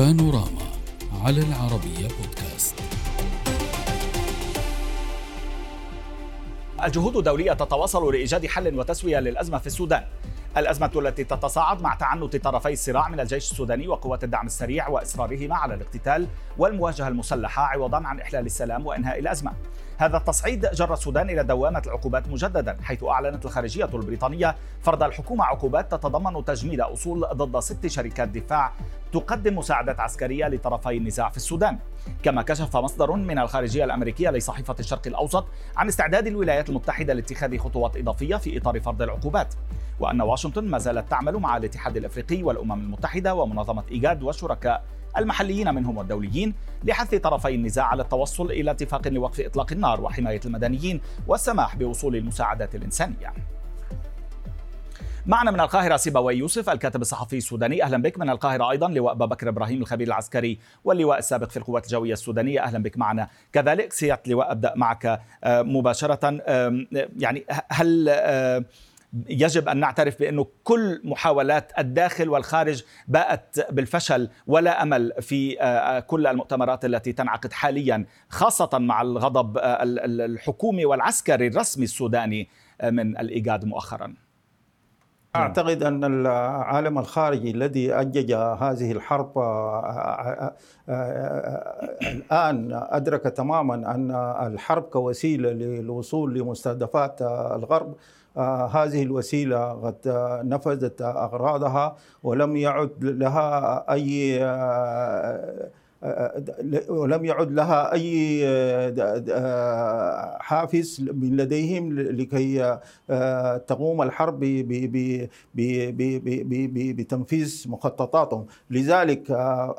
بانوراما على العربية بودكاست. الجهود الدولية تتواصل لإيجاد حل وتسوية للأزمة في السودان. الأزمة التي تتصاعد مع تعنت طرفي الصراع من الجيش السوداني وقوات الدعم السريع وإصرارهما على الاقتتال والمواجهة المسلحة عوضا عن إحلال السلام وإنهاء الأزمة. هذا التصعيد جر السودان إلى دوامة العقوبات مجددا حيث أعلنت الخارجية البريطانية فرض الحكومة عقوبات تتضمن تجميد أصول ضد ست شركات دفاع تقدم مساعدات عسكرية لطرفي النزاع في السودان. كما كشف مصدر من الخارجية الأمريكية لصحيفة الشرق الأوسط عن استعداد الولايات المتحدة لاتخاذ خطوات إضافية في إطار فرض العقوبات وأن واشنطن ما زالت تعمل مع الاتحاد الأفريقي والأمم المتحدة ومنظمة إيجاد والشركاء المحليين منهم والدوليين لحث طرفي النزاع على التوصل إلى اتفاق لوقف إطلاق النار وحماية المدنيين والسماح بوصول المساعدات الإنسانية. معنا من القاهرة سيبوي يوسف الكاتب الصحفي السوداني. أهلا بك. من القاهرة أيضا لواء بكر إبراهيم الخبير العسكري واللواء السابق في القوات الجوية السودانية. أهلا بك معنا كذلك. سيادة لواء أبدأ معك مباشرة. يعني هل يجب أن نعترف بأنه كل محاولات الداخل والخارج باءت بالفشل ولا أمل في كل المؤتمرات التي تنعقد حاليا خاصة مع الغضب الحكومي والعسكري الرسمي السوداني من الإيجاد مؤخرا. أعتقد أن العالم الخارجي الذي أجج هذه الحرب الآن أدرك تماما أن الحرب كوسيلة للوصول لمستهدفات الغرب هذه الوسيلة قد نفذت أغراضها ولم يعد لها أي ولم يعد لها أي حافز من لديهم لكي تقوم الحرب بتنفيذ مخططاتهم. لذلك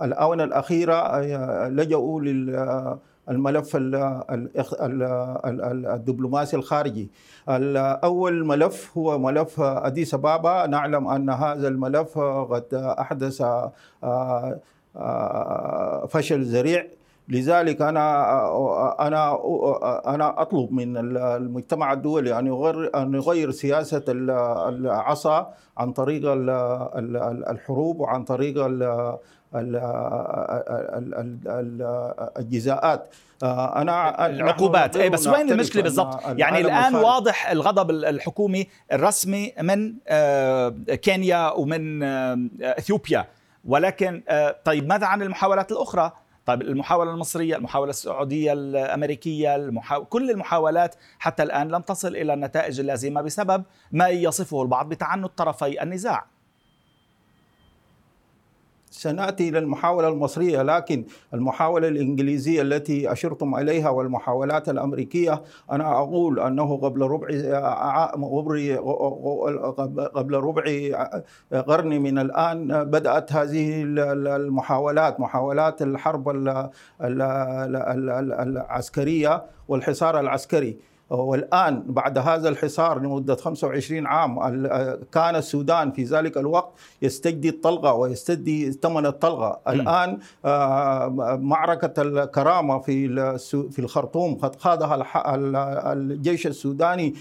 الآونة الأخيرة لجأوا لل الملف الدبلوماسي الخارجي. الأول ملف هو ملف أديس أبابا. نعلم أن هذا الملف قد أحدث فشل ذريع. لذلك أنا أنا أنا أطلب من المجتمع الدولي أن يغير أن يغير سياسة العصا عن طريق الحروب وعن طريق الجزاءات. أنا العقوبات. اي بس وين المشكلة بالضبط؟ يعني الآن. واضح الغضب الحكومي الرسمي من كينيا ومن إثيوبيا. ولكن طيب ماذا عن المحاولات الأخرى؟ طيب المحاولة المصرية المحاولة السعودية الأمريكية المحاو... كل المحاولات حتى الآن لم تصل إلى النتائج اللازمة بسبب ما يصفه البعض بتعنت طرفي النزاع. سنأتي إلى المحاولة المصرية لكن المحاولة الإنجليزية التي أشرتم إليها والمحاولات الأمريكية أنا أقول أنه قبل ربع قبل ربع قرن من الآن بدأت هذه المحاولات محاولات الحرب العسكرية والحصار العسكري. والآن بعد هذا الحصار لمدة 25 عام كان السودان في ذلك الوقت يستجدي الطلقة ويستجدي ثمن الطلقة. الآن معركة الكرامة في في الخرطوم قد خاضها الجيش السوداني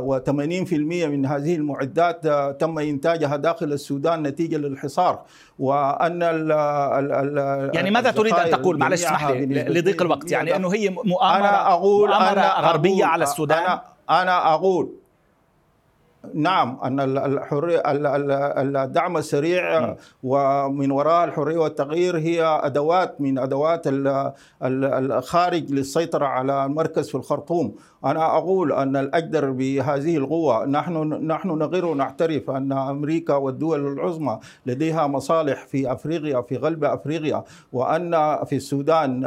و80% من هذه المعدات تم إنتاجها داخل السودان نتيجة للحصار. وأن ال ال يعني ماذا تريد أن تقول؟ معلش اسمح لي لضيق الوقت. يعني أنه هي مؤامرة أنا أقول مؤامرة أنا غربية على السودان؟ أنا, أنا أقول نعم أن الحريه الدعم السريع ومن وراء الحرية والتغيير هي أدوات من أدوات الخارج للسيطرة على المركز في الخرطوم. أنا أقول أن الأجدر بهذه القوة نحن نحن نغير ونعترف أن أمريكا والدول العظمى لديها مصالح في أفريقيا في غرب أفريقيا وأن في السودان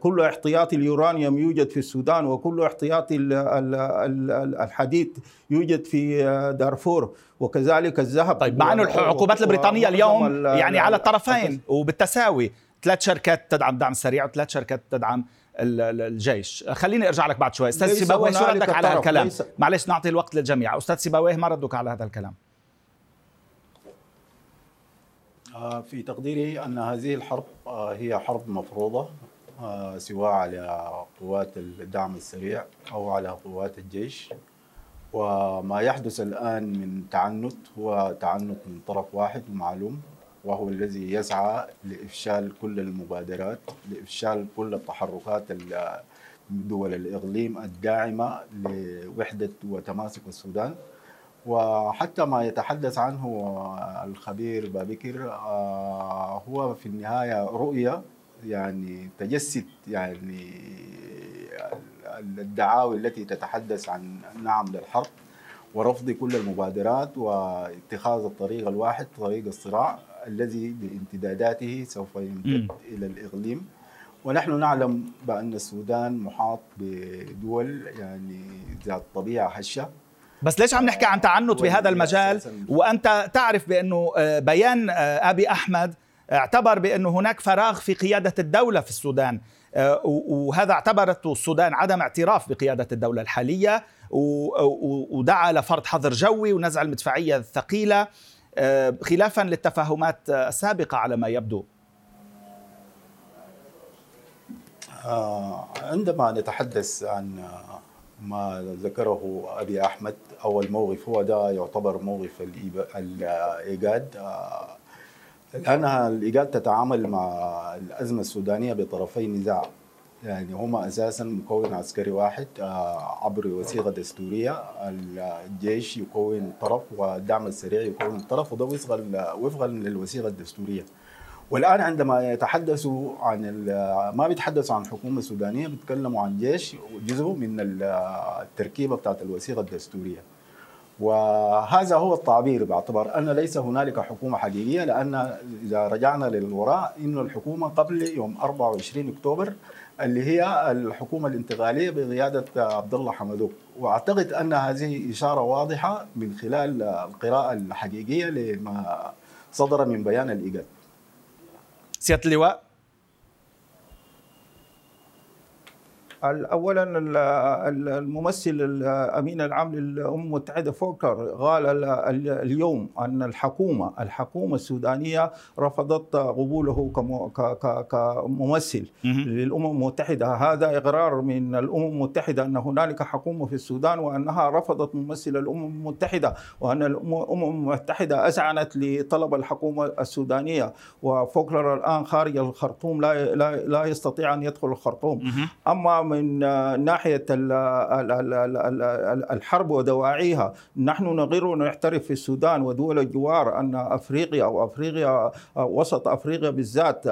كل احتياطي اليورانيوم يوجد في السودان وكل احتياطي الحديد يوجد في دارفور وكذلك الذهب. طيب مع أنه العقوبات البريطانيه اليوم يعني على الطرفين وبالتساوي ثلاث شركات تدعم الدعم السريع وثلاث شركات تدعم الجيش. خليني أرجع لك بعد شوي. أستاذ سيباويه شو ردك على هذا الكلام معلش نعطي الوقت للجميع. أستاذ سيباويه ما ردك على هذا الكلام؟ في تقديري أن هذه الحرب هي حرب مفروضة سواء على قوات الدعم السريع أو على قوات الجيش. وما يحدث الآن من تعنت هو تعنت من طرف واحد ومعلوم وهو الذي يسعى لإفشال كل المبادرات لإفشال كل التحركات ال- دول الإقليم الداعمة لوحدة وتماسك السودان. وحتى ما يتحدث عنه الخبير بابكر آه، هو في النهاية رؤية يعني تجسد يعني الدعاوي التي تتحدث عن نعم للحرب ورفض كل المبادرات واتخاذ الطريق الواحد طريق الصراع. الذي بامتداداته سوف يمتد إلى الإقليم. ونحن نعلم بأن السودان محاط بدول يعني ذات طبيعة هشة. بس ليش عم نحكي عن تعنت بهذا المجال؟ وأنت تعرف بأنه آه، بيان آه، أبي أحمد اعتبر بأنه هناك فراغ في قيادة الدولة في السودان. آه، وهذا اعتبرته السودان عدم اعتراف بقيادة الدولة الحالية. ودعا لفرض حظر جوي ونزع المدفعية الثقيلة. خلافا للتفاهمات آه، السابقة على ما يبدو. آه، عندما نتحدث عن آه، ما ذكره أبي أحمد أول موقف هو ده يعتبر موقف الإيجاد. آه، الآن الإيجاد تتعامل مع الأزمة السودانية بطرفي نزاع. يعني هما أساسا مكون عسكري واحد آه، عبر وثيقة دستورية. الجيش يكون طرف والدعم السريع يكون طرف وده وفقا وفقا للوثيقة الدستورية. والآن عندما يتحدثوا عن ما بيتحدثوا عن حكومة سودانية بيتكلموا عن جيش جزء من ال- التركيبة بتاعت الوثيقة الدستورية. وهذا هو التعبير باعتبار أن ليس هنالك حكومة حقيقية لأن إذا رجعنا للوراء انه الحكومة قبل يوم 24 أكتوبر اللي هي الحكومة الانتقالية بقيادة عبد الله حمدوك. وأعتقد أن هذه إشارة واضحة من خلال القراءة الحقيقية لما صدر من بيان الإيجاد. سيادة اللواء. اولا ال- ال- الممثل الأمين العام للأمم المتحدة فوكر قال ال- ال- اليوم أن الحكومة الحكومة السودانية رفضت قبوله كممثل. للأمم المتحدة هذا إقرار من الأمم المتحدة أن هنالك حكومة في السودان وأنها رفضت ممثل الأمم المتحدة وأن الامم المتحدة اذعنت لطلب الحكومة السودانية وفوكلر الآن خارج الخرطوم لا لا لا يستطيع أن يدخل الخرطوم. أما من ناحية الحرب ودواعيها. نحن نغير ونعترف في السودان ودول الجوار أن أفريقيا أو أفريقيا وسط أفريقيا بالذات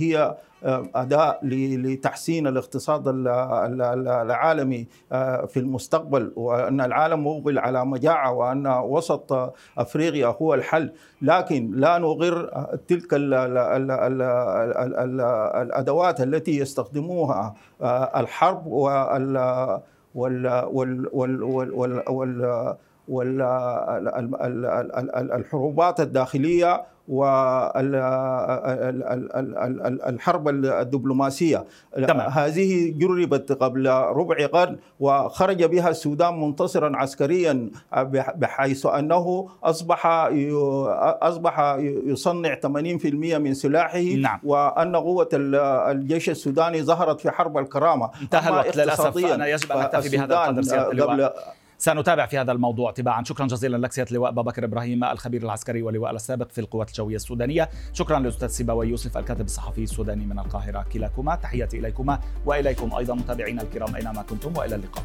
هي آه، اداه ل- لتحسين الاقتصاد ال- ال- ال- العالمي آه، في المستقبل وأن العالم مقبل على مجاعة وأن وسط أفريقيا هو الحل. لكن لا نغر آه، تلك ال ال ال ال ال ال الأدوات التي يستخدموها الحرب وال وال وال وال وال ال- ال- ال- ال- ال- الحروبات الداخليه والحرب الدبلوماسيه تمام. هذه جربت قبل ربع قرن وخرج بها السودان منتصرا عسكريا بح- بحيث انه اصبح اصبح يصنع 80% من سلاحه نعم. وان قوه ال- الجيش السوداني ظهرت في حرب الكرامه الوقت للاسف أنا يجب ان نكتفي بهذا القدر قبل سنتابع في هذا الموضوع تباعا شكرا جزيلا لك سيادة اللواء بابكر إبراهيم الخبير العسكري واللواء السابق في القوات الجوية السودانية. شكرا للأستاذ سيبوي يوسف الكاتب الصحفي السوداني من القاهرة كلاكما. تحياتي إليكما وإليكم أيضا متابعينا الكرام أينما كنتم وإلى اللقاء.